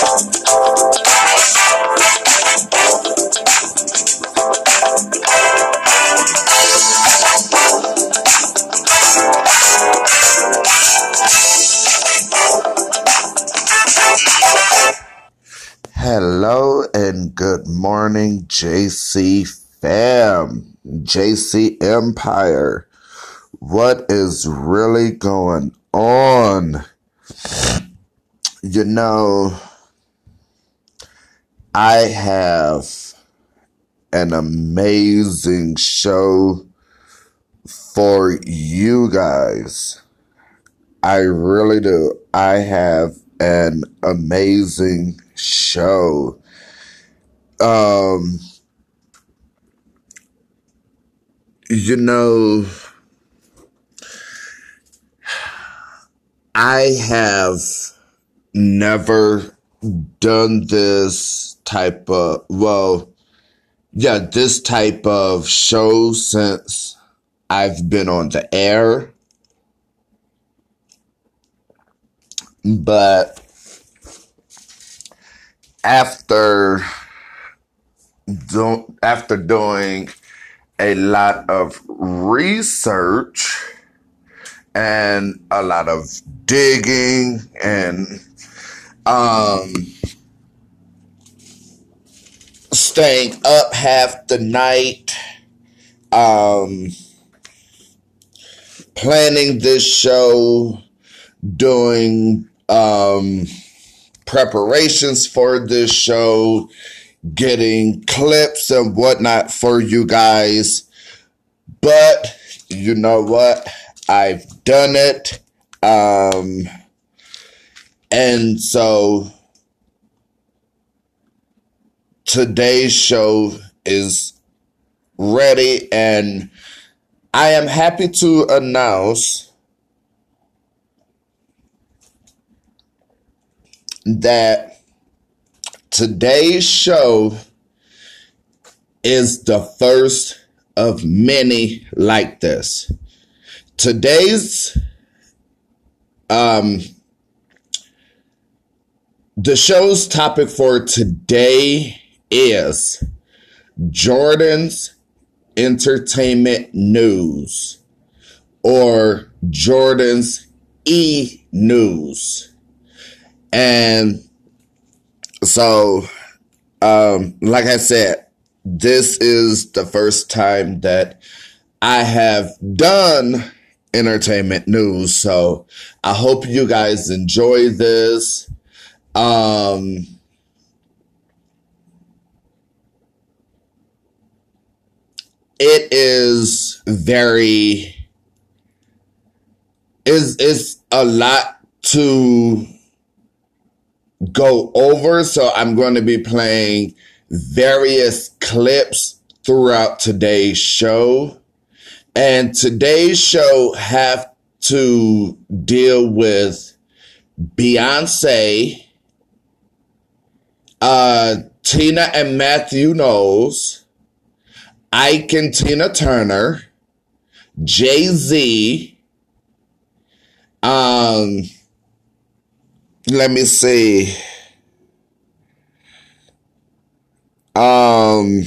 Hello and good morning, JC fam, JC Empire. What is really going on? You know, I have an amazing show for you guys. I really do. I have an amazing show. Um, you know, I have never done this type of, well, yeah, this type of show since I've been on the air. But after do, after doing a lot of research and a lot of digging and um staying up half the night um planning this show doing um preparations for this show, getting clips and whatnot for you guys. But you know what? I've done it. Um, and so today's show is ready, and I am happy to announce that today's show is the first of many like this. Today's um the show's topic for today is Jordan's entertainment news or Jordan's e news. And so, um, like I said, this is the first time that I have done entertainment news. So I hope you guys enjoy this. Um, it is very is is a lot to go over. So I'm going to be playing various clips throughout today's show. And today's show have to deal with Beyonce, uh, Tina and Matthew Knowles, Ike and Tina Turner, Jay Z, um, let me see. Um,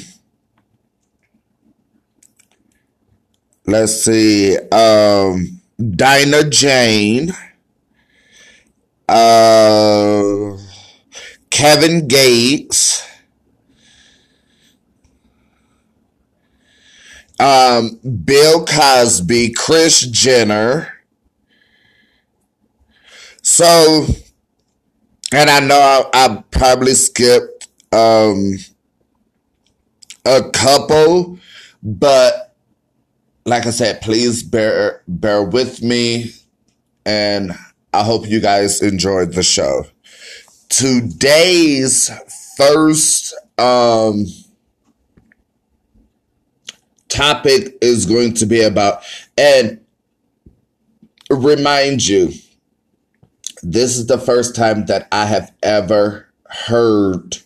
let's see. Um, Dinah Jane. Uh, Kevin Gates. Um, Bill Cosby, Kris Jenner. So and I know I, I probably skipped um, a couple, but like I said, please bear bear with me, and I hope you guys enjoyed the show. Today's first um, topic is going to be about, and remind you this is the first time that I have ever heard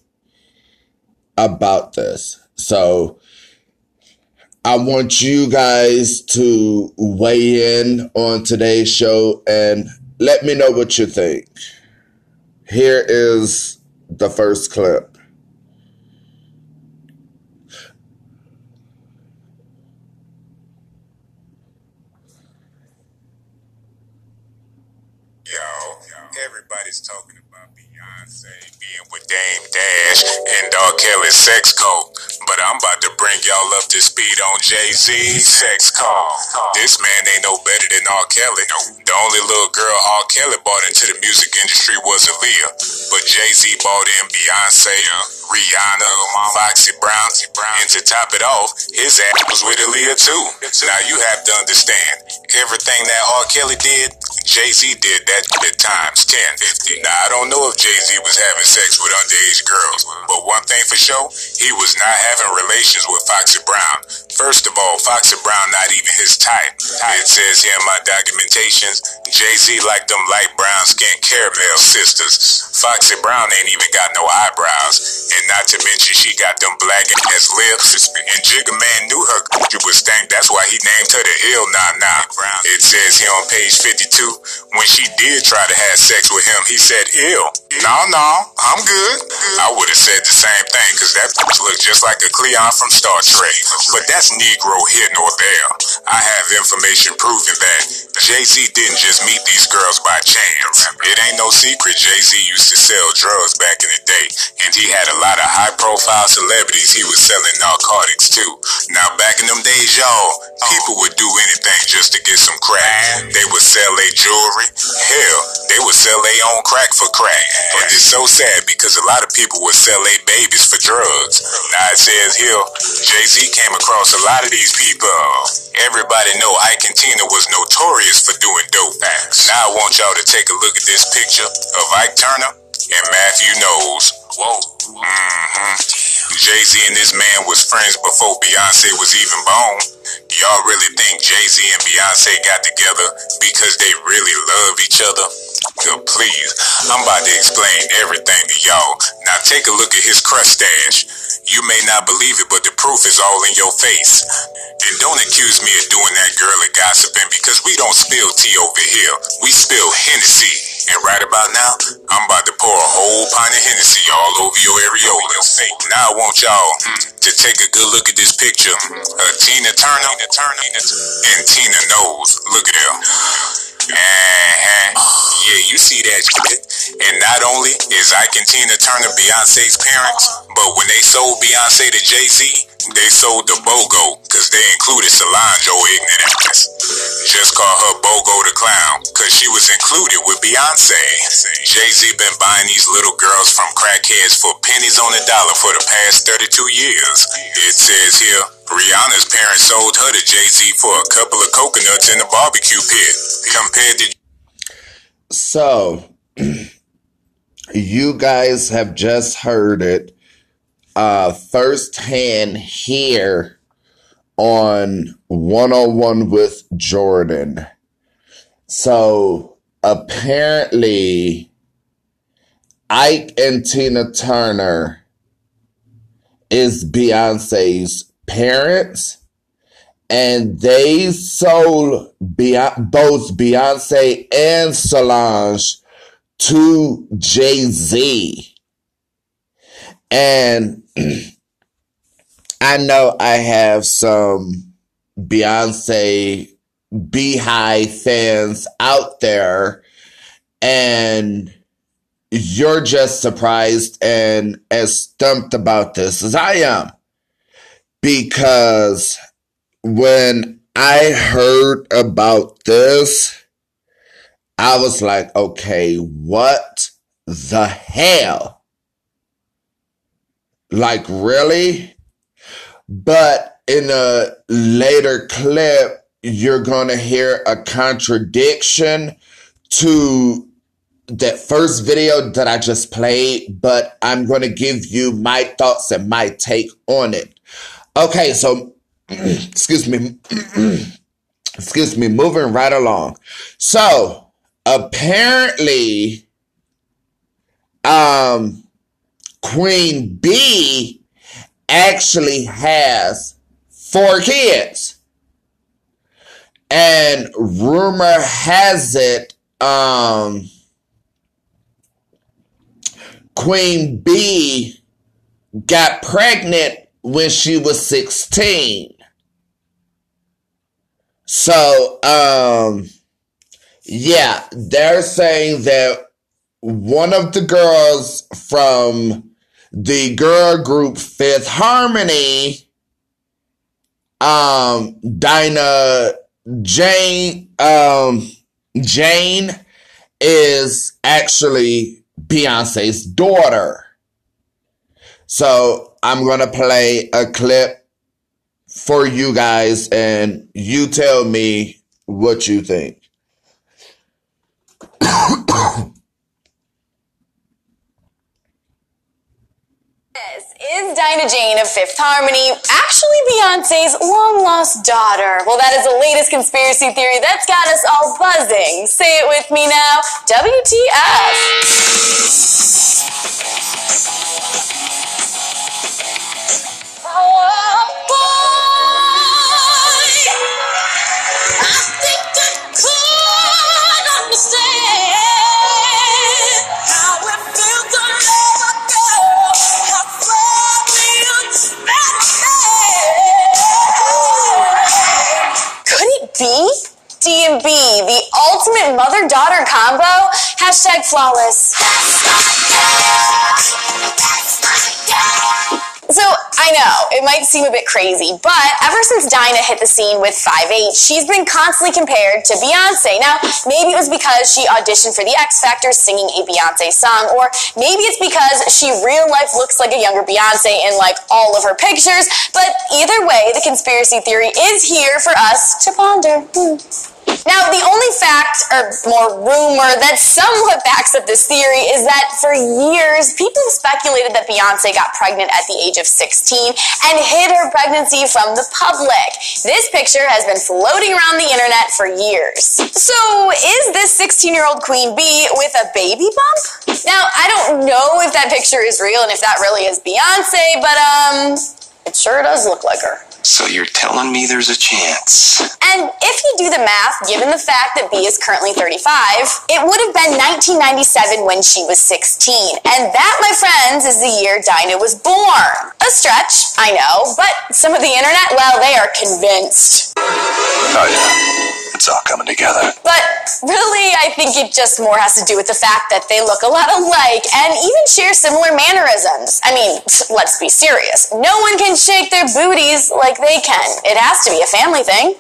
about this. So I want you guys to weigh in on today's show and let me know what you think. Here is the first clip. Yo, everybody's talking about Beyonce being with Dame Dash and R. Kelly's sex code. But I'm about to bring y'all up to speed on Jay Z's sex call. This man ain't no better than R. Kelly. The only little girl R. Kelly bought into the music industry was Aaliyah. But Jay Z bought in Beyonce, Rihanna, Foxy Brown, and to top it off, his ass was with Aaliyah too. Now you have to understand, everything that R. Kelly did, Jay Z did that at times 10, Now I don't know if Jay Z was having sex with underage girls, but one thing for sure, he was not having relations with Foxy Brown. First of all, Foxy Brown not even his type. It says here in my documentations, Jay Z like them light brown skin caramel sisters. Foxy Brown ain't even got no eyebrows, and not to mention she got them black ass lips. And Jigga Man knew her was stank. That's why he named her the Ill Na Na. It says here on page 52 when she did try to have sex with him, he said, ill. No, no, I'm good. I would have said the same thing, because that looked just like a Klingon from Star Trek. But that's Negro here nor there. I have information proving that Jay-Z didn't just meet these girls by chance. It ain't no secret Jay-Z used to sell drugs back in the day, and he had a lot of high-profile celebrities he was selling narcotics to. Now, back in them days, y'all, people would do anything just to get some crack. They would sell their jewelry. Hell, they would sell their own crack for crack. But it's so sad because a lot of people would sell their babies for drugs. Now it says here, Jay-Z came across a lot of these people. Everybody know Ike and Tina was notorious for doing dope acts. Now I want y'all to take a look at this picture of Ike Turner and Matthew Knowles. Whoa. Mm-hmm. Jay-Z and this man was friends before Beyonce was even born. Y'all really think Jay-Z and Beyonce got together because they really love each other? Well, please, I'm about to explain everything to y'all. Now take a look at his crust stash. You may not believe it, but the proof is all in your face. And don't accuse me of doing that girly gossiping because we don't spill tea over here. We spill Hennessy. And right about now, I'm about to pour a whole pint of Hennessy all over your areola. Now I want y'all hmm, to take a good look at this picture uh, of Tina Turner and Tina Knowles. Look at her. Uh-huh. Yeah, you see that shit. And not only is and Tina Turner Beyonce's parents, but when they sold Beyonce to Jay-Z, they sold the BOGO because they included Solange, ignorant ass. Just call her BOGO the clown because she was included with Beyonce. Jay-Z been buying these little girls from crackheads for pennies on the dollar for the past 32 years. It says here, Rihanna's parents sold her to Jay-Z for a couple of coconuts in a barbecue pit. Compared to So, you guys have just heard it uh, firsthand here on 101 with Jordan. So, apparently, Ike and Tina Turner is Beyonce's parents, and they sold Beyonce, both Beyonce and Solange to Jay Z. And I know I have some Beyonce Beyhive fans out there, and you're just surprised and as stumped about this as I am. Because when I heard about this, I was like, okay, what the hell? Like, really? But in a later clip, you're going to hear a contradiction to that first video that I just played, but I'm going to give you my thoughts and my take on it. Okay, so, excuse me, excuse me, moving right along. So, apparently, um, Queen B actually has four kids. And rumor has it, um, Queen B got pregnant when she was 16. So, um, yeah, they're saying that one of the girls from the girl group Fifth Harmony, um, Dinah Jane, um, Jane is actually Beyonce's daughter. So I'm going to play a clip for you guys and you tell me what you think. Is Dinah Jane of Fifth Harmony actually Beyonce's long lost daughter? Well, that is the latest conspiracy theory that's got us all buzzing. Say it with me now WTF. It might seem a bit crazy, but ever since Dinah hit the scene with 5'8", she's been constantly compared to Beyonce. Now, maybe it was because she auditioned for the X Factor singing a Beyonce song, or maybe it's because she real life looks like a younger Beyonce in like all of her pictures. But either way, the conspiracy theory is here for us to ponder. Hmm. Now, the only fact, or more rumor, that somewhat backs up this theory is that for years, people speculated that Beyonce got pregnant at the age of 16 and hid her pregnancy from the public. This picture has been floating around the internet for years. So, is this 16 year old Queen Bee with a baby bump? Now, I don't know if that picture is real and if that really is Beyonce, but um, it sure does look like her. So you're telling me there's a chance? And if you do the math, given the fact that B is currently 35, it would have been 1997 when she was 16. And that, my friends, is the year Dinah was born. A stretch, I know, but some of the internet, well, they are convinced. Oh yeah, it's all coming together. But really, I think it just more has to do with the fact that they look a lot alike and even share similar mannerisms. I mean, let's be serious. No one can shake their booties like they can. It has to be a family thing.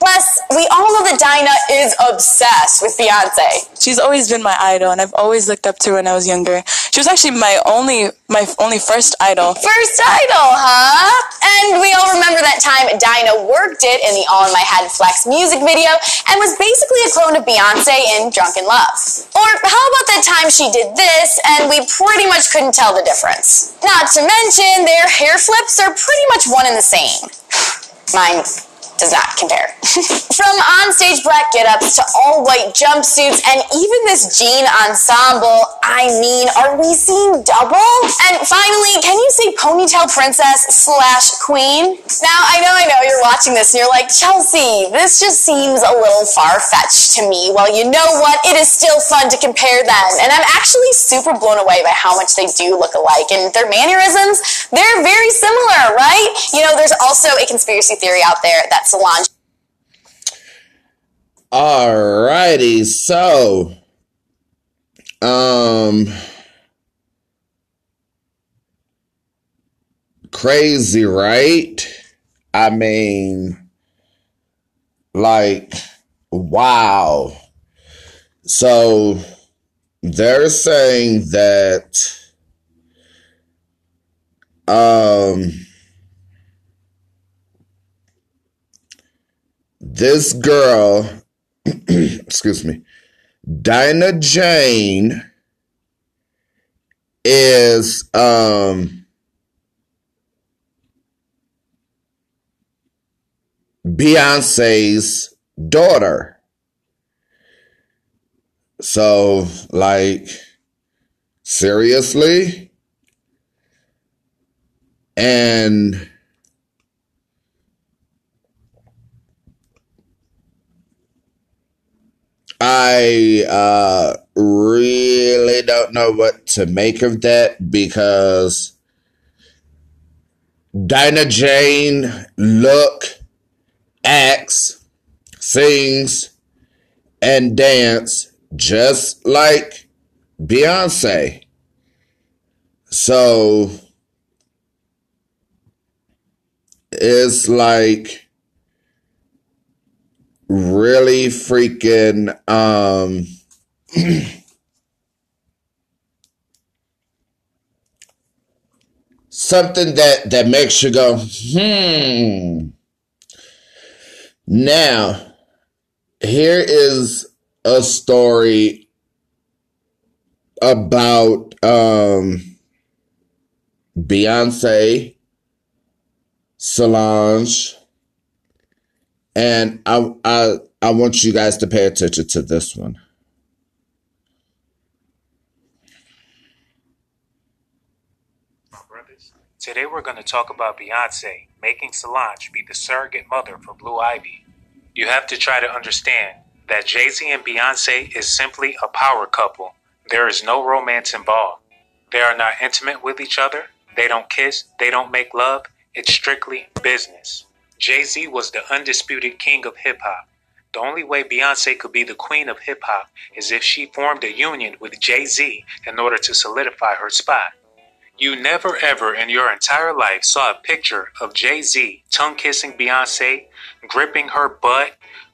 Plus, we all know that Dinah is obsessed with Beyonce. She's always been my idol, and I've always looked up to her when I was younger. She was actually my only, my only first idol. First idol, huh? And we all remember that time Dinah worked it in the All in My Head Flex music video and was basically a clone of Beyonce in Drunk in Love. Or how about that time she did this and we pretty much couldn't tell the difference? Not to mention, their hair flips are pretty much one and the same. Mine does not compare. From onstage black get-ups to all-white jumpsuits and even this jean ensemble, I mean, are we seeing double? And finally, can you say ponytail princess slash queen? Now, I know, I know, you're watching this and you're like, Chelsea, this just seems a little far-fetched to me. Well, you know what? It is still fun to compare them. And I'm actually super blown away by how much they do look alike. And their mannerisms, they're very similar, right? You know, there's also a conspiracy theory out there that Solange Alrighty, so um crazy, right? I mean like wow. So they're saying that um this girl excuse me, Dinah Jane is um Beyonce's daughter. So, like, seriously? And I uh, really don't know what to make of that because Dinah Jane look, acts, sings, and dance just like Beyonce. So it's like really freaking um something that that makes you go hmm. Now here is a story about um Beyonce Solange and I I I want you guys to pay attention to this one. Today we're going to talk about Beyonce making Solange be the surrogate mother for Blue Ivy. You have to try to understand that Jay Z and Beyonce is simply a power couple. There is no romance involved. They are not intimate with each other. They don't kiss. They don't make love. It's strictly business. Jay Z was the undisputed king of hip hop. The only way Beyonce could be the queen of hip hop is if she formed a union with Jay Z in order to solidify her spot. You never ever in your entire life saw a picture of Jay Z tongue kissing Beyonce, gripping her butt,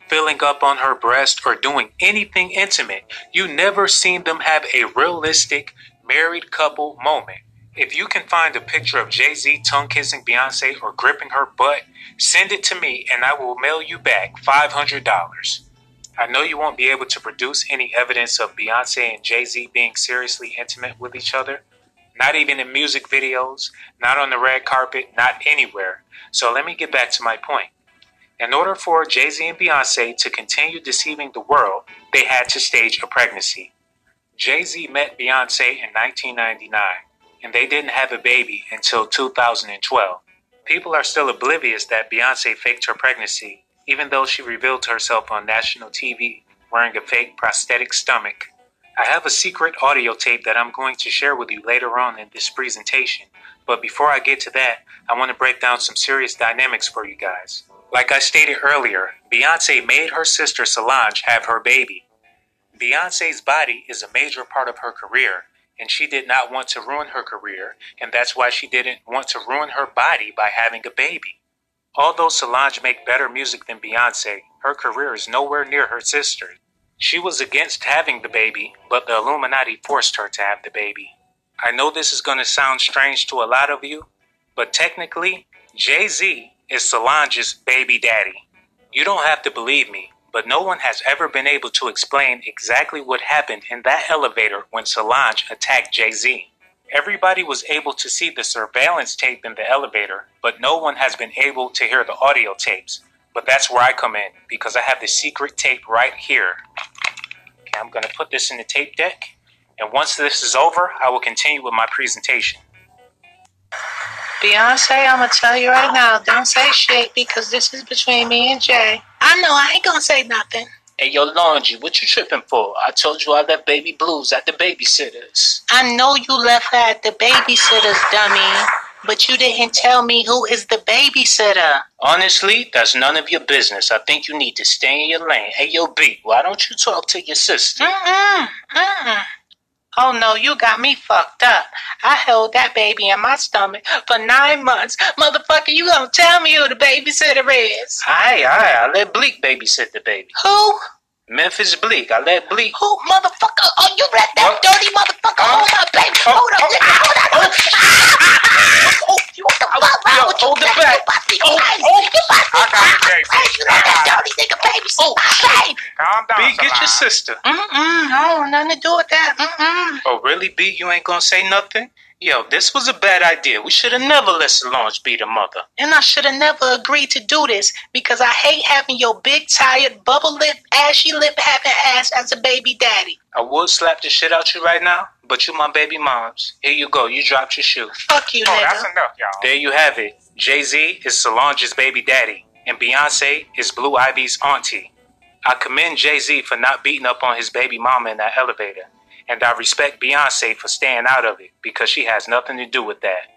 filling up on her breast, or doing anything intimate. You never seen them have a realistic married couple moment. If you can find a picture of Jay Z tongue kissing Beyonce or gripping her butt, send it to me and I will mail you back $500. I know you won't be able to produce any evidence of Beyonce and Jay Z being seriously intimate with each other. Not even in music videos, not on the red carpet, not anywhere. So let me get back to my point. In order for Jay Z and Beyonce to continue deceiving the world, they had to stage a pregnancy. Jay Z met Beyonce in 1999, and they didn't have a baby until 2012. People are still oblivious that Beyonce faked her pregnancy, even though she revealed herself on national TV wearing a fake prosthetic stomach. I have a secret audio tape that I'm going to share with you later on in this presentation. But before I get to that, I want to break down some serious dynamics for you guys. Like I stated earlier, Beyonce made her sister Solange have her baby. Beyonce's body is a major part of her career, and she did not want to ruin her career, and that's why she didn't want to ruin her body by having a baby. Although Solange make better music than Beyonce, her career is nowhere near her sister's. She was against having the baby, but the Illuminati forced her to have the baby. I know this is going to sound strange to a lot of you, but technically, Jay Z is Solange's baby daddy. You don't have to believe me, but no one has ever been able to explain exactly what happened in that elevator when Solange attacked Jay Z. Everybody was able to see the surveillance tape in the elevator, but no one has been able to hear the audio tapes. But that's where I come in because I have the secret tape right here. Okay, I'm going to put this in the tape deck, and once this is over, I will continue with my presentation. Beyonce, I'm gonna tell you right now, don't say shit because this is between me and Jay. I know I ain't gonna say nothing. Hey, yo, Laundry, what you tripping for? I told you I left baby blues at the babysitters. I know you left her at the babysitter's dummy, but you didn't tell me who is the babysitter. Honestly, that's none of your business. I think you need to stay in your lane. Hey, yo, B, why don't you talk to your sister? Mm-mm, mm-mm. Oh no, you got me fucked up. I held that baby in my stomach for nine months. Motherfucker, you gonna tell me who the babysitter is? Aye, aye, I let Bleek babysit the baby. Who? Memphis Bleek, I let Bleek. Who, motherfucker? Oh, you let that What? dirty motherfucker hold my baby. Oh, hold up, oh, nigga, hold up. Oh, you what the fuck Yo, wrong with you? hold it back. You must be Oh, crazy. oh. You must be I crazy. You let that dirty nigga baby Oh, my baby. Calm down. B, get your sister. Mm-mm, I don't want nothing to do with that. Mm-mm. Oh, really, B? You ain't gonna say nothing? Yo, this was a bad idea. We should have never let Solange be the mother. And I should have never agreed to do this because I hate having your big, tired, bubble lip, ashy lip having ass as a baby daddy. I would slap the shit out you right now, but you my baby moms. Here you go. You dropped your shoe. Fuck you, Oh, nigga. that's enough, y'all. There you have it. Jay Z is Solange's baby daddy, and Beyonce is Blue Ivy's auntie. I commend Jay Z for not beating up on his baby mama in that elevator, and I respect Beyonce for staying out of it because she has nothing to do with that.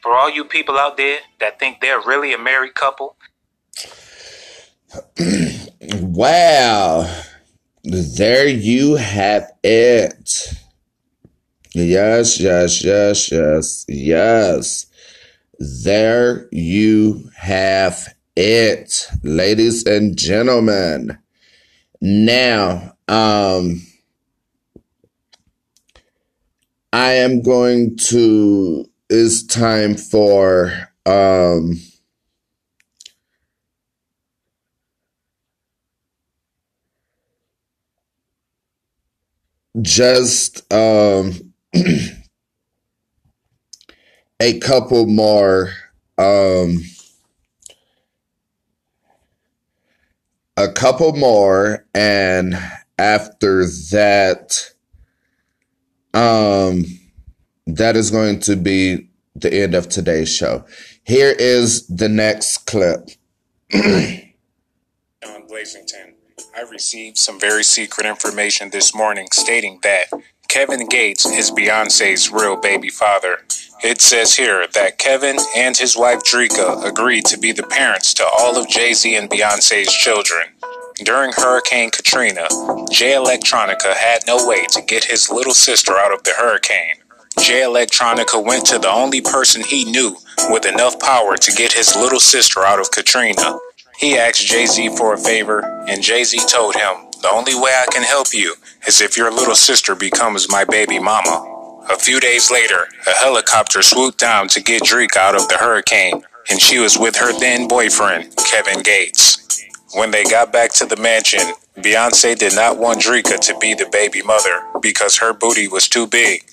For all you people out there that think they're really a married couple, Wow. There you have it. Yes, yes, yes, yes, yes. There you have it, ladies and gentlemen. Now, um, I am going to, it's time for, um, just um a couple more um a couple more and after that um that is going to be the end of today's show here is the next clip John Blazington, I received some very secret information this morning stating that Kevin Gates is Beyonce's real baby father. It says here that Kevin and his wife Drika agreed to be the parents to all of Jay Z and Beyonce's children. During Hurricane Katrina, Jay Electronica had no way to get his little sister out of the hurricane. Jay Electronica went to the only person he knew with enough power to get his little sister out of Katrina. He asked Jay Z for a favor, and Jay Z told him, The only way I can help you is if your little sister becomes my baby mama. A few days later, a helicopter swooped down to get Drika out of the hurricane, and she was with her then boyfriend, Kevin Gates. When they got back to the mansion, Beyonce did not want Drika to be the baby mother because her booty was too big.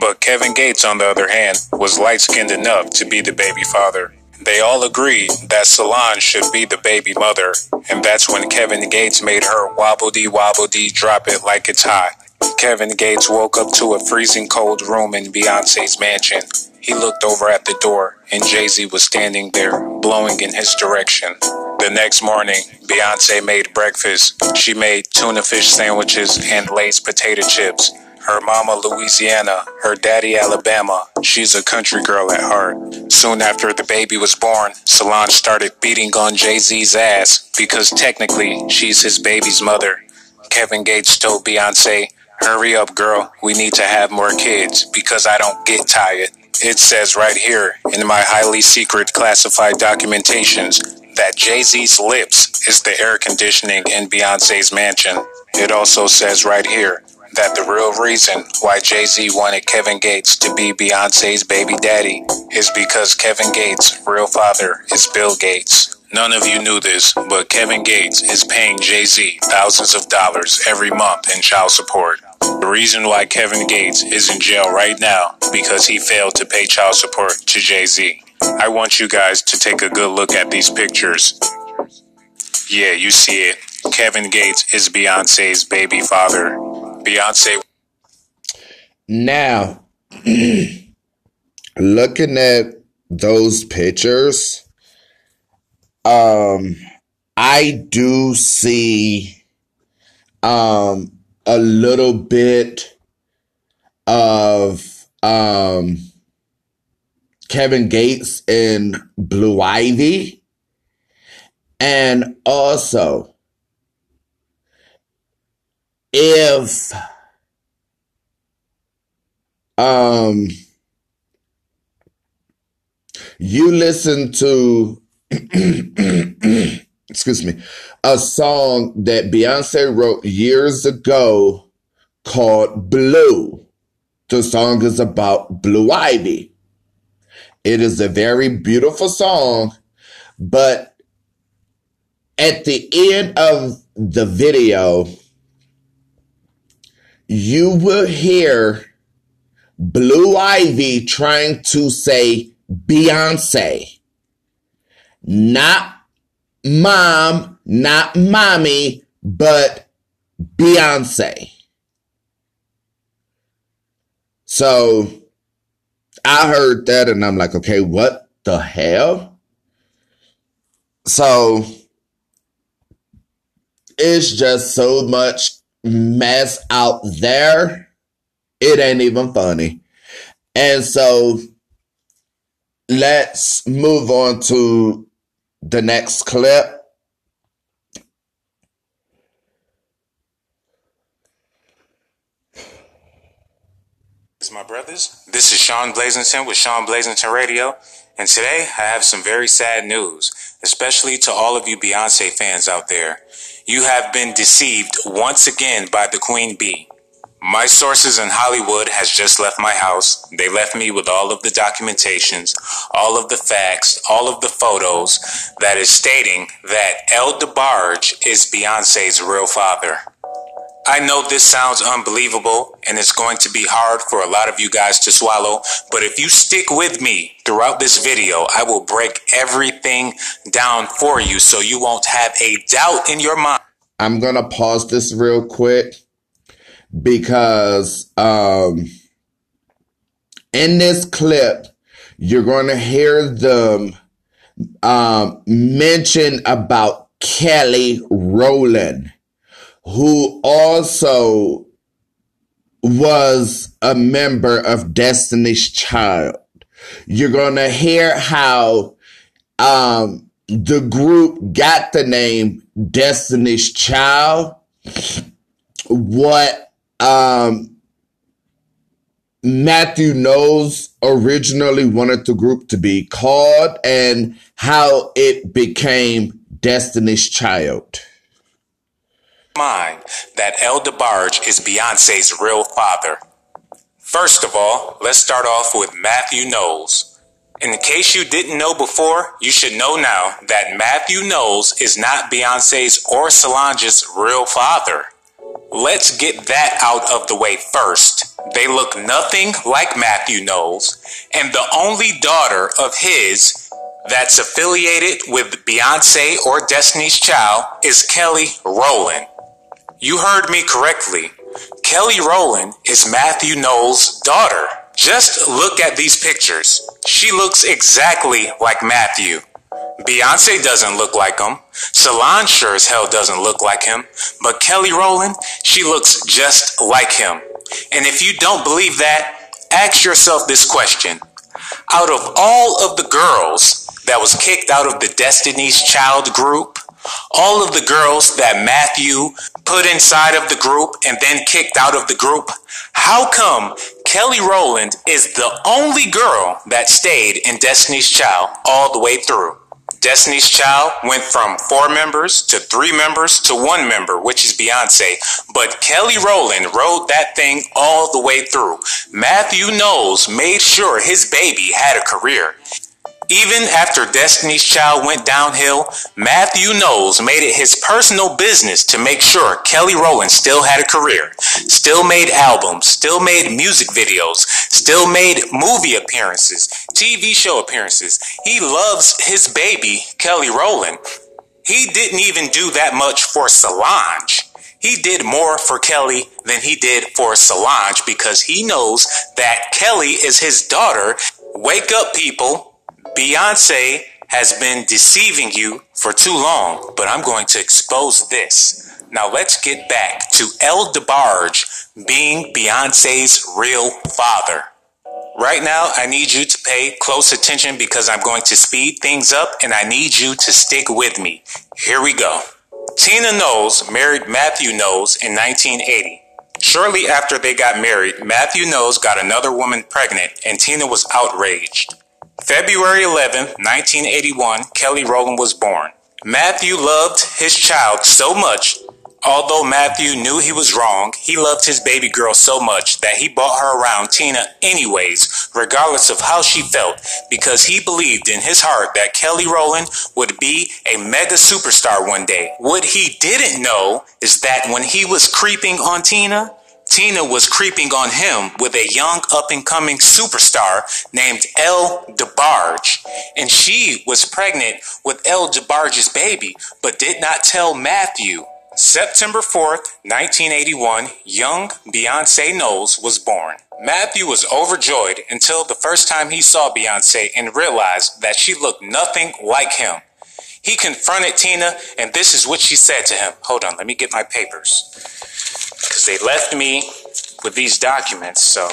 But Kevin Gates, on the other hand, was light skinned enough to be the baby father. They all agreed that Solange should be the baby mother, and that's when Kevin Gates made her wobble dee wobble dee drop it like it's hot. Kevin Gates woke up to a freezing cold room in Beyonce's mansion. He looked over at the door, and Jay Z was standing there, blowing in his direction. The next morning, Beyonce made breakfast. She made tuna fish sandwiches and Lay's potato chips. Her mama, Louisiana, her daddy, Alabama. She's a country girl at heart. Soon after the baby was born, Solange started beating on Jay Z's ass because technically she's his baby's mother. Kevin Gates told Beyonce, Hurry up, girl. We need to have more kids because I don't get tired. It says right here in my highly secret classified documentations that Jay Z's lips is the air conditioning in Beyonce's mansion. It also says right here that the real reason why Jay Z wanted Kevin Gates to be Beyonce's baby daddy is because Kevin Gates' real father is Bill Gates. None of you knew this, but Kevin Gates is paying Jay Z thousands of dollars every month in child support. The reason why Kevin Gates is in jail right now because he failed to pay child support to Jay Z. I want you guys to take a good look at these pictures. Yeah, you see it. Kevin Gates is Beyonce's baby father. Beyonce Now, looking at those pictures, um, I do see um a little bit of um Kevin Gates and Blue Ivy. And also, if um you listen to excuse me a song that Beyonce wrote years ago called Blue. The song is about Blue Ivy. It is a very beautiful song, but at the end of the video, you will hear Blue Ivy trying to say Beyonce, not mom, not mommy, but Beyonce. So I heard that and I'm like, okay, what the hell? So it's just so much mess out there. It ain't even funny. And so let's move on to the next clip. My brothers. This is Sean Blazington with Sean Blazington Radio, and today I have some very sad news, especially to all of you Beyonce fans out there. You have been deceived once again by the Queen Bee. My sources in Hollywood has just left my house. They left me with all of the documentations, all of the facts, all of the photos that is stating that El DeBarge is Beyonce's real father. I know this sounds unbelievable and it's going to be hard for a lot of you guys to swallow, but if you stick with me throughout this video, I will break everything down for you so you won't have a doubt in your mind. I'm going to pause this real quick because um, in this clip, you're going to hear them um, mention about Kelly Rowland who also was a member of Destiny's Child. You're going to hear how um, the group got the name Destiny's Child, what um, Matthew Knowles originally wanted the group to be called, and how it became Destiny's Child mind that El DeBarge is Beyonce's real father. First of all, let's start off with Matthew Knowles. In case you didn't know before, you should know now that Matthew Knowles is not Beyonce's or Solange's real father. Let's get that out of the way first. They look nothing like Matthew Knowles, and the only daughter of his that's affiliated with Beyonce or Destiny's Child is Kelly Rowland. You heard me correctly. Kelly Rowland is Matthew Knowles' daughter. Just look at these pictures. She looks exactly like Matthew. Beyonce doesn't look like him. Solange sure as hell doesn't look like him. But Kelly Rowland, she looks just like him. And if you don't believe that, ask yourself this question. Out of all of the girls that was kicked out of the Destiny's Child group, all of the girls that Matthew put inside of the group and then kicked out of the group, how come Kelly Rowland is the only girl that stayed in Destiny's Child all the way through? Destiny's Child went from four members to three members to one member, which is Beyonce. But Kelly Rowland rode that thing all the way through. Matthew Knowles made sure his baby had a career. Even after Destiny's Child went downhill, Matthew Knowles made it his personal business to make sure Kelly Rowland still had a career, still made albums, still made music videos, still made movie appearances, TV show appearances. He loves his baby, Kelly Rowland. He didn't even do that much for Solange. He did more for Kelly than he did for Solange because he knows that Kelly is his daughter. Wake up, people. Beyonce has been deceiving you for too long, but I'm going to expose this. Now let's get back to El DeBarge being Beyonce's real father. Right now, I need you to pay close attention because I'm going to speed things up and I need you to stick with me. Here we go. Tina Knowles married Matthew Knowles in 1980. Shortly after they got married, Matthew Knowles got another woman pregnant and Tina was outraged. February 11, 1981, Kelly Rowland was born. Matthew loved his child so much, although Matthew knew he was wrong, he loved his baby girl so much that he brought her around Tina anyways, regardless of how she felt, because he believed in his heart that Kelly Rowland would be a mega superstar one day. What he didn't know is that when he was creeping on Tina, Tina was creeping on him with a young up and coming superstar named El DeBarge. And she was pregnant with El DeBarge's baby, but did not tell Matthew. September 4th, 1981, young Beyonce Knowles was born. Matthew was overjoyed until the first time he saw Beyonce and realized that she looked nothing like him. He confronted Tina, and this is what she said to him. Hold on, let me get my papers. Because they left me with these documents, so.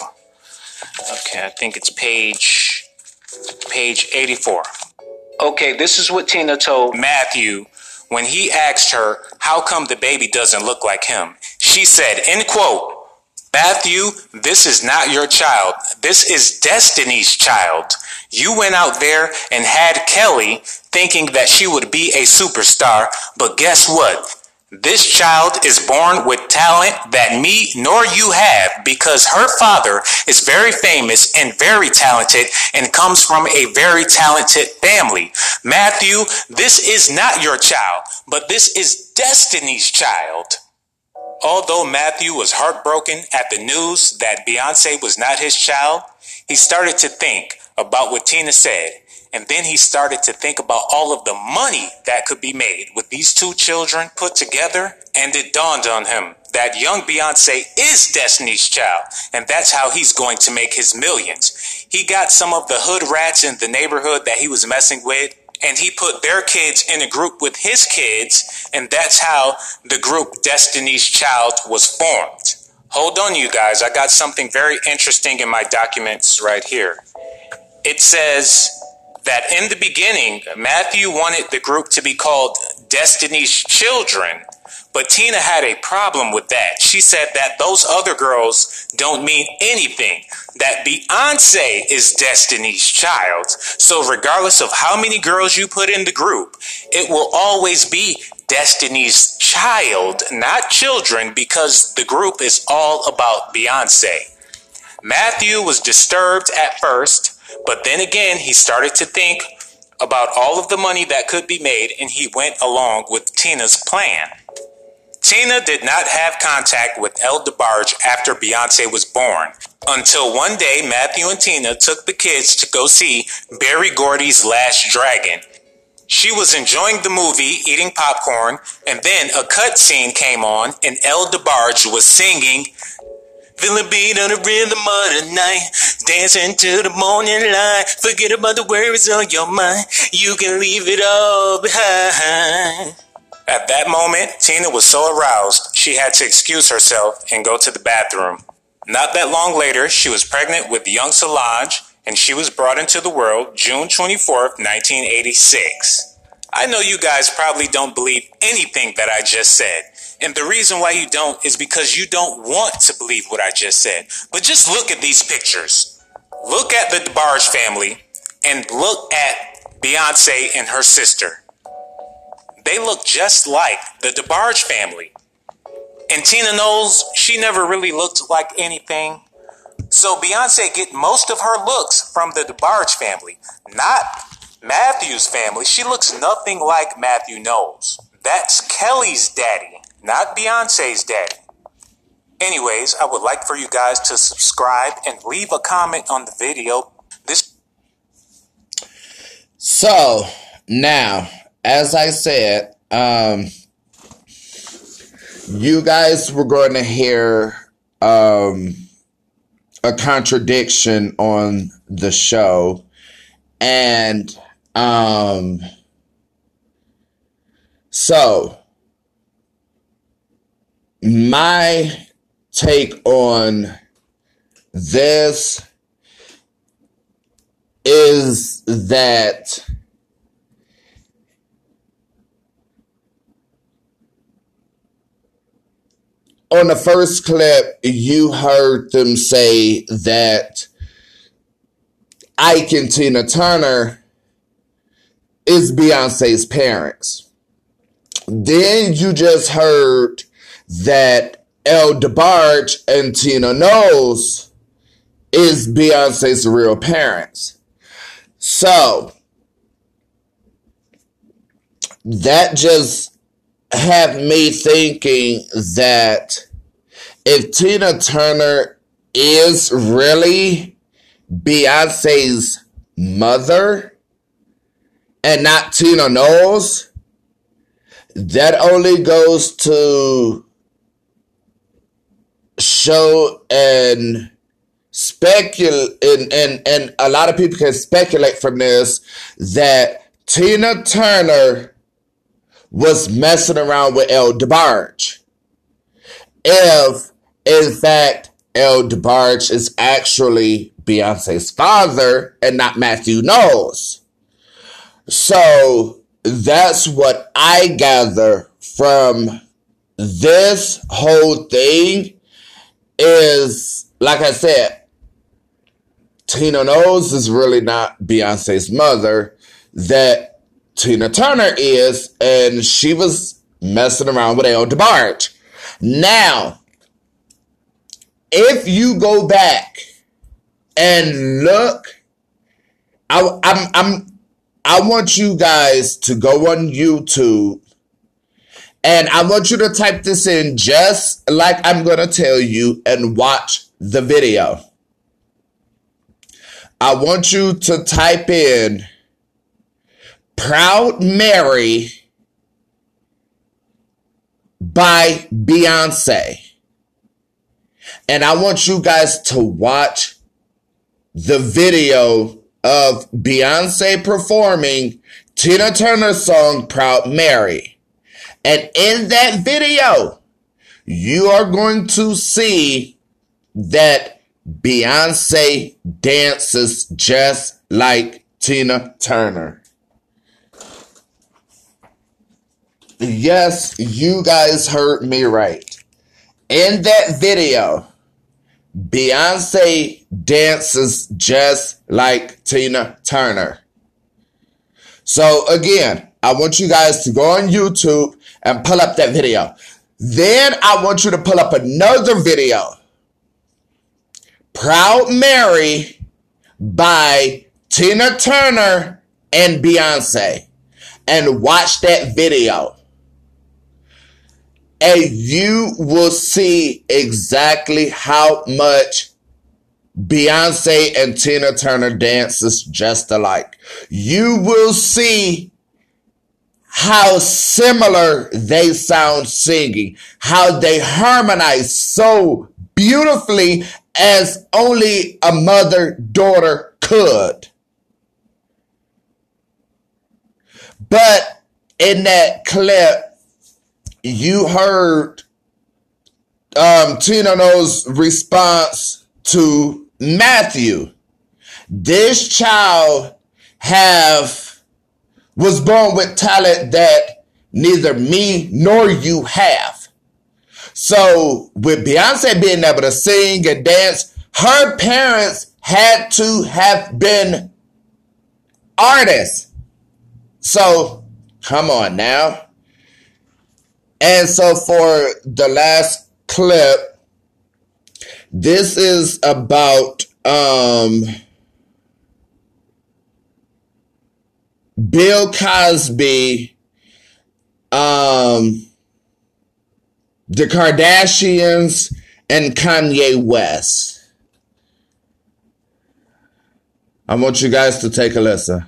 Okay, I think it's page. page 84. Okay, this is what Tina told Matthew when he asked her, How come the baby doesn't look like him? She said, "In quote. Matthew, this is not your child. This is Destiny's child. You went out there and had Kelly thinking that she would be a superstar, but guess what? This child is born with talent that me nor you have because her father is very famous and very talented and comes from a very talented family. Matthew, this is not your child, but this is Destiny's child. Although Matthew was heartbroken at the news that Beyonce was not his child, he started to think about what Tina said. And then he started to think about all of the money that could be made with these two children put together. And it dawned on him that young Beyonce is Destiny's child. And that's how he's going to make his millions. He got some of the hood rats in the neighborhood that he was messing with and he put their kids in a group with his kids, and that's how the group Destiny's Child was formed. Hold on, you guys. I got something very interesting in my documents right here. It says that in the beginning, Matthew wanted the group to be called Destiny's Children, but Tina had a problem with that. She said that those other girls don't mean anything, that Beyonce is Destiny's child. So, regardless of how many girls you put in the group, it will always be Destiny's child, not children, because the group is all about Beyonce. Matthew was disturbed at first, but then again, he started to think about all of the money that could be made and he went along with Tina's plan. Tina did not have contact with El DeBarge after Beyonce was born until one day Matthew and Tina took the kids to go see Berry Gordy's Last Dragon. She was enjoying the movie, eating popcorn, and then a cut scene came on and El DeBarge was singing Feel beat on the rhythm of the night, dancing to the morning light. Forget about the worries on your mind. You can leave it all behind. At that moment, Tina was so aroused, she had to excuse herself and go to the bathroom. Not that long later, she was pregnant with young Solange, and she was brought into the world June 24th, 1986. I know you guys probably don't believe anything that I just said. And the reason why you don't is because you don't want to believe what I just said. But just look at these pictures. Look at the DeBarge family and look at Beyonce and her sister. They look just like the DeBarge family. And Tina Knowles, she never really looked like anything. So Beyonce get most of her looks from the DeBarge family, not Matthew's family. She looks nothing like Matthew Knowles. That's Kelly's daddy, not Beyonce's daddy. Anyways, I would like for you guys to subscribe and leave a comment on the video. This So now, as I said, um, you guys were going to hear um, a contradiction on the show, and um, so my take on this is that on the first clip, you heard them say that Ike and Tina Turner is Beyonce's parents. Then you just heard that El DeBarge and Tina Knowles is Beyonce's real parents. So that just have me thinking that if Tina Turner is really Beyonce's mother and not Tina Knowles, that only goes to show and speculate and, and and a lot of people can speculate from this that Tina Turner was messing around with El DeBarge. If, in fact, El DeBarge is actually Beyonce's father and not Matthew Knowles. So that's what I gather from this whole thing is, like I said, Tina Knowles is really not Beyonce's mother. That Tina Turner is, and she was messing around with El DeBarge. Now, if you go back and look, I, I'm, I'm, I want you guys to go on YouTube and I want you to type this in just like I'm going to tell you and watch the video. I want you to type in Proud Mary by Beyonce. And I want you guys to watch the video of Beyonce performing Tina Turner's song Proud Mary. And in that video, you are going to see that Beyonce dances just like Tina Turner. Yes, you guys heard me right. In that video, Beyonce dances just like Tina Turner. So again, I want you guys to go on YouTube and pull up that video. Then I want you to pull up another video. Proud Mary by Tina Turner and Beyonce. And watch that video and you will see exactly how much Beyonce and Tina Turner dances just alike. You will see how similar they sound singing, how they harmonize so beautifully as only a mother daughter could. But in that clip, you heard um, Knowles' response to Matthew. This child have was born with talent that neither me nor you have. So with Beyonce being able to sing and dance, her parents had to have been artists. So come on now. And so for the last clip, this is about um, Bill Cosby, um, the Kardashians, and Kanye West. I want you guys to take a listen.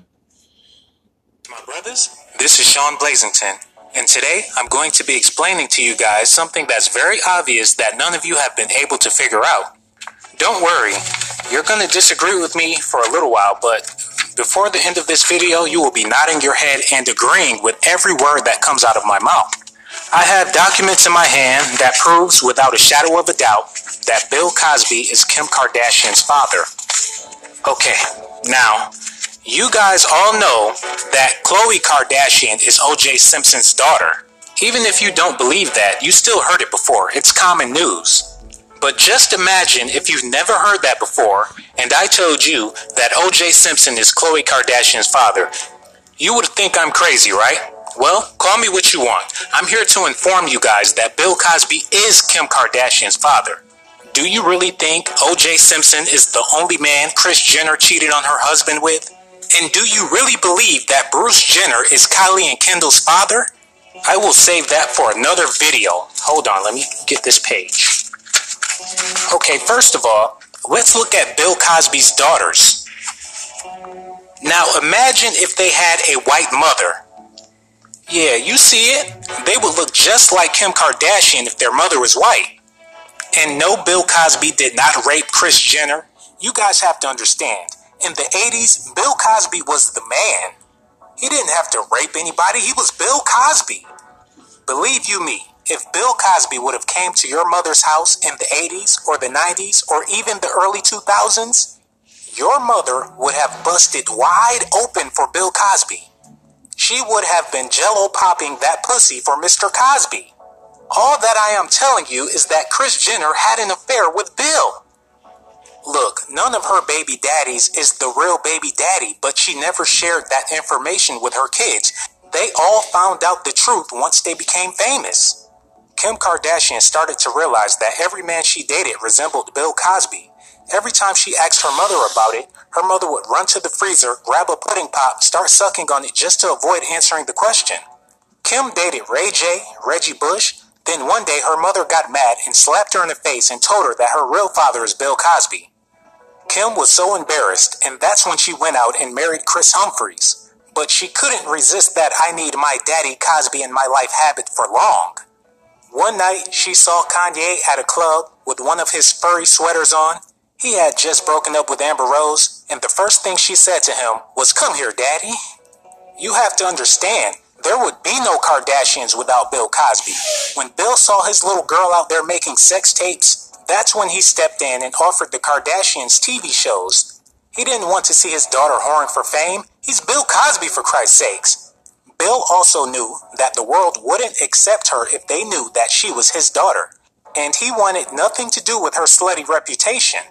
My brothers, this is Sean Blazington and today I'm going to be explaining to you guys something that's very obvious that none of you have been able to figure out. Don't worry, you're going to disagree with me for a little while, but before the end of this video, you will be nodding your head and agreeing with every word that comes out of my mouth. I have documents in my hand that proves without a shadow of a doubt that Bill Cosby is Kim Kardashian's father. Okay, now, you guys all know that Khloe Kardashian is OJ Simpson's daughter. Even if you don't believe that, you still heard it before. It's common news. But just imagine if you've never heard that before, and I told you that OJ Simpson is Khloe Kardashian's father. You would think I'm crazy, right? Well, call me what you want. I'm here to inform you guys that Bill Cosby is Kim Kardashian's father. Do you really think OJ Simpson is the only man Kris Jenner cheated on her husband with? And do you really believe that Bruce Jenner is Kylie and Kendall's father? I will save that for another video. Hold on, let me get this page. Okay, first of all, let's look at Bill Cosby's daughters. Now imagine if they had a white mother. Yeah, you see it? They would look just like Kim Kardashian if their mother was white. And no, Bill Cosby did not rape Kris Jenner. You guys have to understand in the 80s, Bill Cosby was the man. He didn't have to rape anybody. He was Bill Cosby. Believe you me, if Bill Cosby would have came to your mother's house in the 80s or the 90s or even the early 2000s, your mother would have busted wide open for Bill Cosby. She would have been jello popping that pussy for Mr. Cosby. All that I am telling you is that Kris Jenner had an affair with Bill. Look, none of her baby daddies is the real baby daddy, but she never shared that information with her kids. They all found out the truth once they became famous. Kim Kardashian started to realize that every man she dated resembled Bill Cosby. Every time she asked her mother about it, her mother would run to the freezer, grab a pudding pop, start sucking on it just to avoid answering the question. Kim dated Ray J, Reggie Bush, then one day her mother got mad and slapped her in the face and told her that her real father is Bill Cosby. Kim was so embarrassed, and that's when she went out and married Kris Humphries. But she couldn't resist that I need my daddy Cosby in my life habit for long. One night, she saw Kanye at a club with one of his furry sweaters on. He had just broken up with Amber Rose, and the first thing she said to him was, Come here, daddy. You have to understand, there would be no Kardashians without Bill Cosby. When Bill saw his little girl out there making sex tapes, that's when he stepped in and offered the Kardashians TV shows. He didn't want to see his daughter whoring for fame. He's Bill Cosby, for Christ's sakes. Bill also knew that the world wouldn't accept her if they knew that she was his daughter. And he wanted nothing to do with her slutty reputation.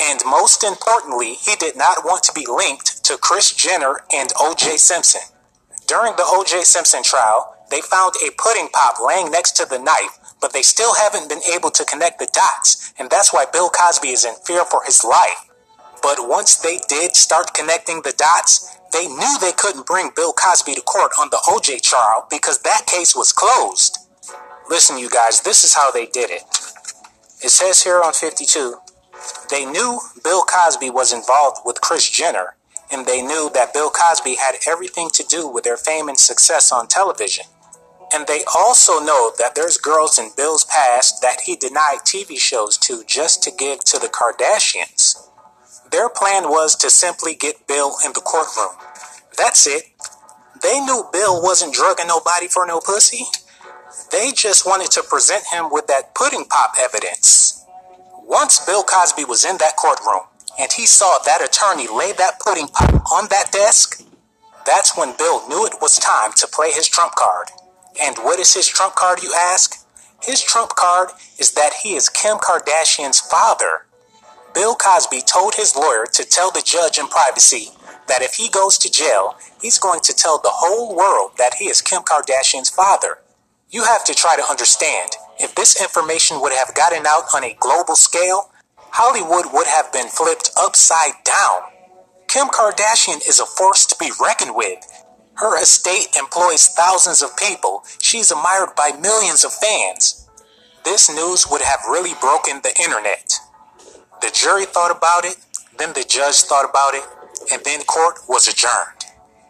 And most importantly, he did not want to be linked to Kris Jenner and O.J. Simpson. During the O.J. Simpson trial, they found a pudding pop laying next to the knife, but they still haven't been able to connect the dots, and that's why Bill Cosby is in fear for his life. But once they did start connecting the dots, they knew they couldn't bring Bill Cosby to court on the OJ trial because that case was closed. Listen, you guys, this is how they did it. It says here on 52 they knew Bill Cosby was involved with Kris Jenner, and they knew that Bill Cosby had everything to do with their fame and success on television. And they also know that there's girls in Bill's past that he denied TV shows to just to give to the Kardashians. Their plan was to simply get Bill in the courtroom. That's it. They knew Bill wasn't drugging nobody for no pussy. They just wanted to present him with that pudding pop evidence. Once Bill Cosby was in that courtroom and he saw that attorney lay that pudding pop on that desk, that's when Bill knew it was time to play his trump card. And what is his trump card, you ask? His trump card is that he is Kim Kardashian's father. Bill Cosby told his lawyer to tell the judge in privacy that if he goes to jail, he's going to tell the whole world that he is Kim Kardashian's father. You have to try to understand if this information would have gotten out on a global scale, Hollywood would have been flipped upside down. Kim Kardashian is a force to be reckoned with. Her estate employs thousands of people. She's admired by millions of fans. This news would have really broken the internet. The jury thought about it, then the judge thought about it, and then court was adjourned.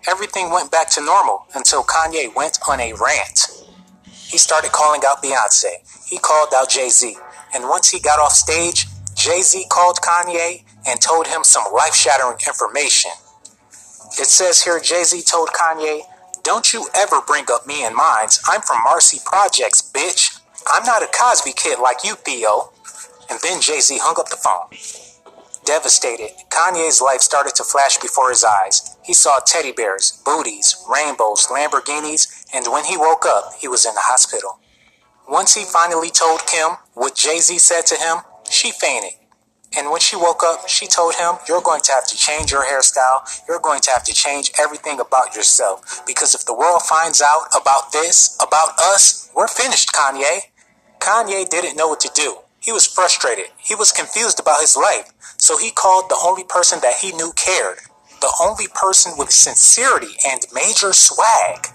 Everything went back to normal until Kanye went on a rant. He started calling out Beyonce. He called out Jay Z. And once he got off stage, Jay Z called Kanye and told him some life shattering information. It says here Jay Z told Kanye, Don't you ever bring up me and mines. I'm from Marcy Projects, bitch. I'm not a Cosby kid like you, Theo. And then Jay Z hung up the phone. Devastated, Kanye's life started to flash before his eyes. He saw teddy bears, booties, rainbows, Lamborghinis, and when he woke up, he was in the hospital. Once he finally told Kim what Jay Z said to him, she fainted. And when she woke up, she told him, You're going to have to change your hairstyle. You're going to have to change everything about yourself. Because if the world finds out about this, about us, we're finished, Kanye. Kanye didn't know what to do. He was frustrated. He was confused about his life. So he called the only person that he knew cared, the only person with sincerity and major swag.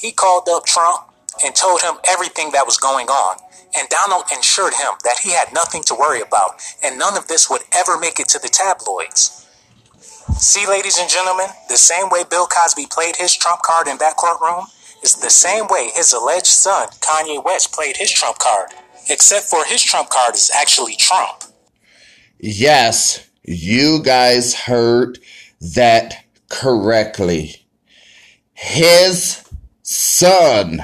He called up Trump and told him everything that was going on. And Donald assured him that he had nothing to worry about, and none of this would ever make it to the tabloids. See, ladies and gentlemen, the same way Bill Cosby played his trump card in that courtroom is the same way his alleged son, Kanye West, played his trump card. Except for his trump card is actually Trump. Yes, you guys heard that correctly. his son.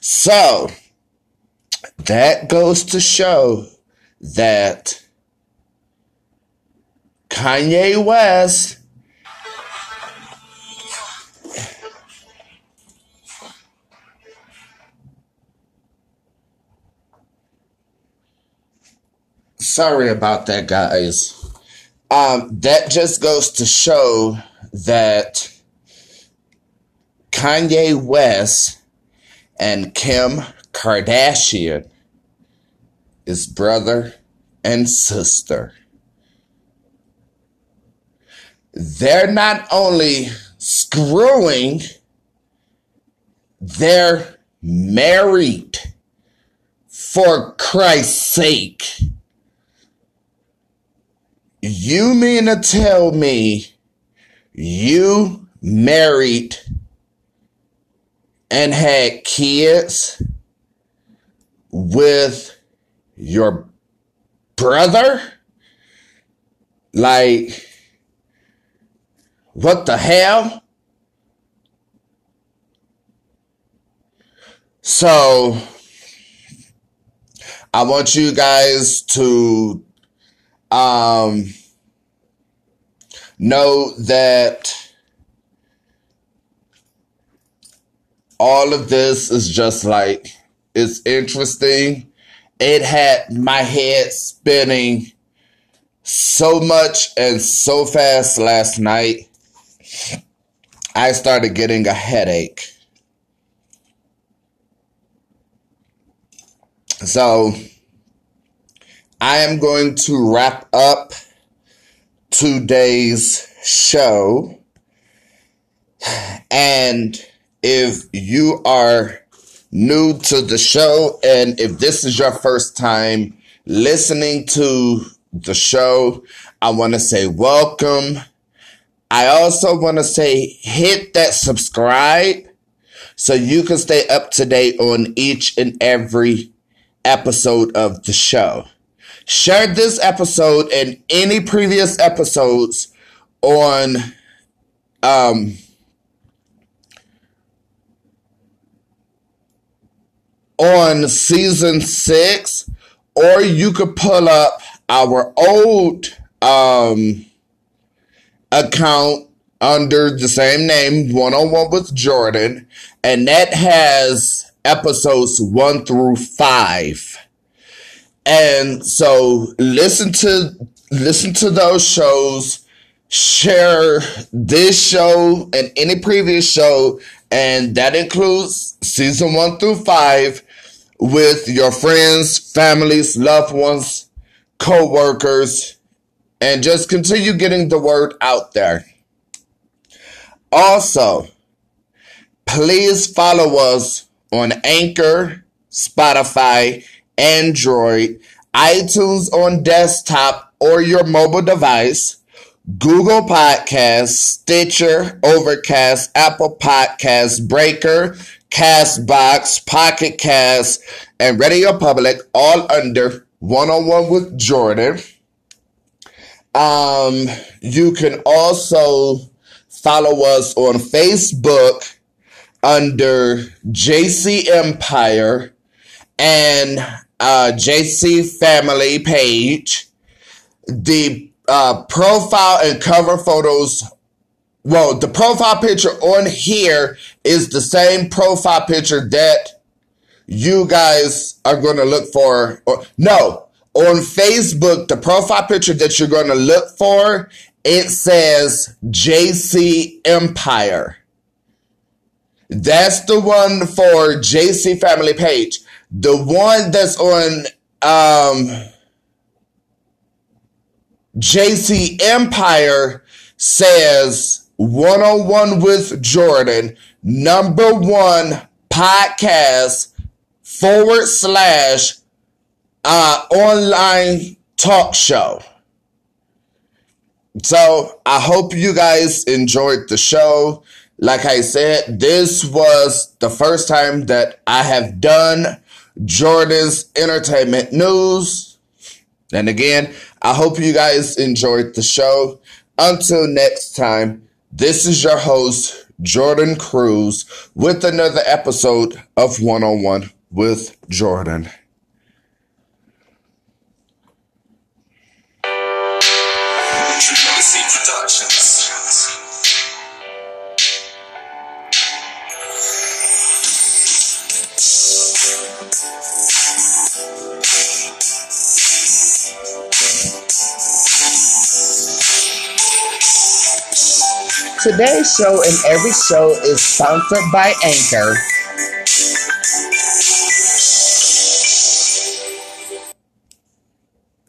So that goes to show that Kanye West sorry about that guys. Um, that just goes to show that Kanye West and Kim Kardashian is brother and sister. They're not only screwing, they're married. For Christ's sake. You mean to tell me you married and had kids with your brother? Like, what the hell? So, I want you guys to um, know that all of this is just like it's interesting. It had my head spinning so much and so fast last night. I started getting a headache. So I am going to wrap up today's show. And if you are new to the show and if this is your first time listening to the show, I want to say welcome. I also want to say hit that subscribe so you can stay up to date on each and every episode of the show. Share this episode and any previous episodes on um on season six, or you could pull up our old um account under the same name, one on one with Jordan, and that has episodes one through five. And so listen to listen to those shows, share this show and any previous show, and that includes season one through five with your friends, families, loved ones, co-workers, and just continue getting the word out there. Also, please follow us on Anchor, Spotify, Android, iTunes on desktop or your mobile device, Google Podcasts, Stitcher, Overcast, Apple Podcasts, Breaker, Castbox, Pocket Cast, and Radio Public, all under One on One with Jordan. Um, you can also follow us on Facebook under JC Empire and uh, JC Family page. The uh, profile and cover photos. Well, the profile picture on here is the same profile picture that you guys are going to look for. Or, no, on Facebook, the profile picture that you're going to look for, it says JC Empire. That's the one for JC Family Page. The one that's on um, JC Empire says one on one with Jordan, number one podcast forward slash uh, online talk show. So I hope you guys enjoyed the show. Like I said, this was the first time that I have done Jordan's entertainment news. And again, I hope you guys enjoyed the show. Until next time, this is your host, Jordan Cruz, with another episode of One on One with Jordan. Today's show and every show is sponsored by Anchor.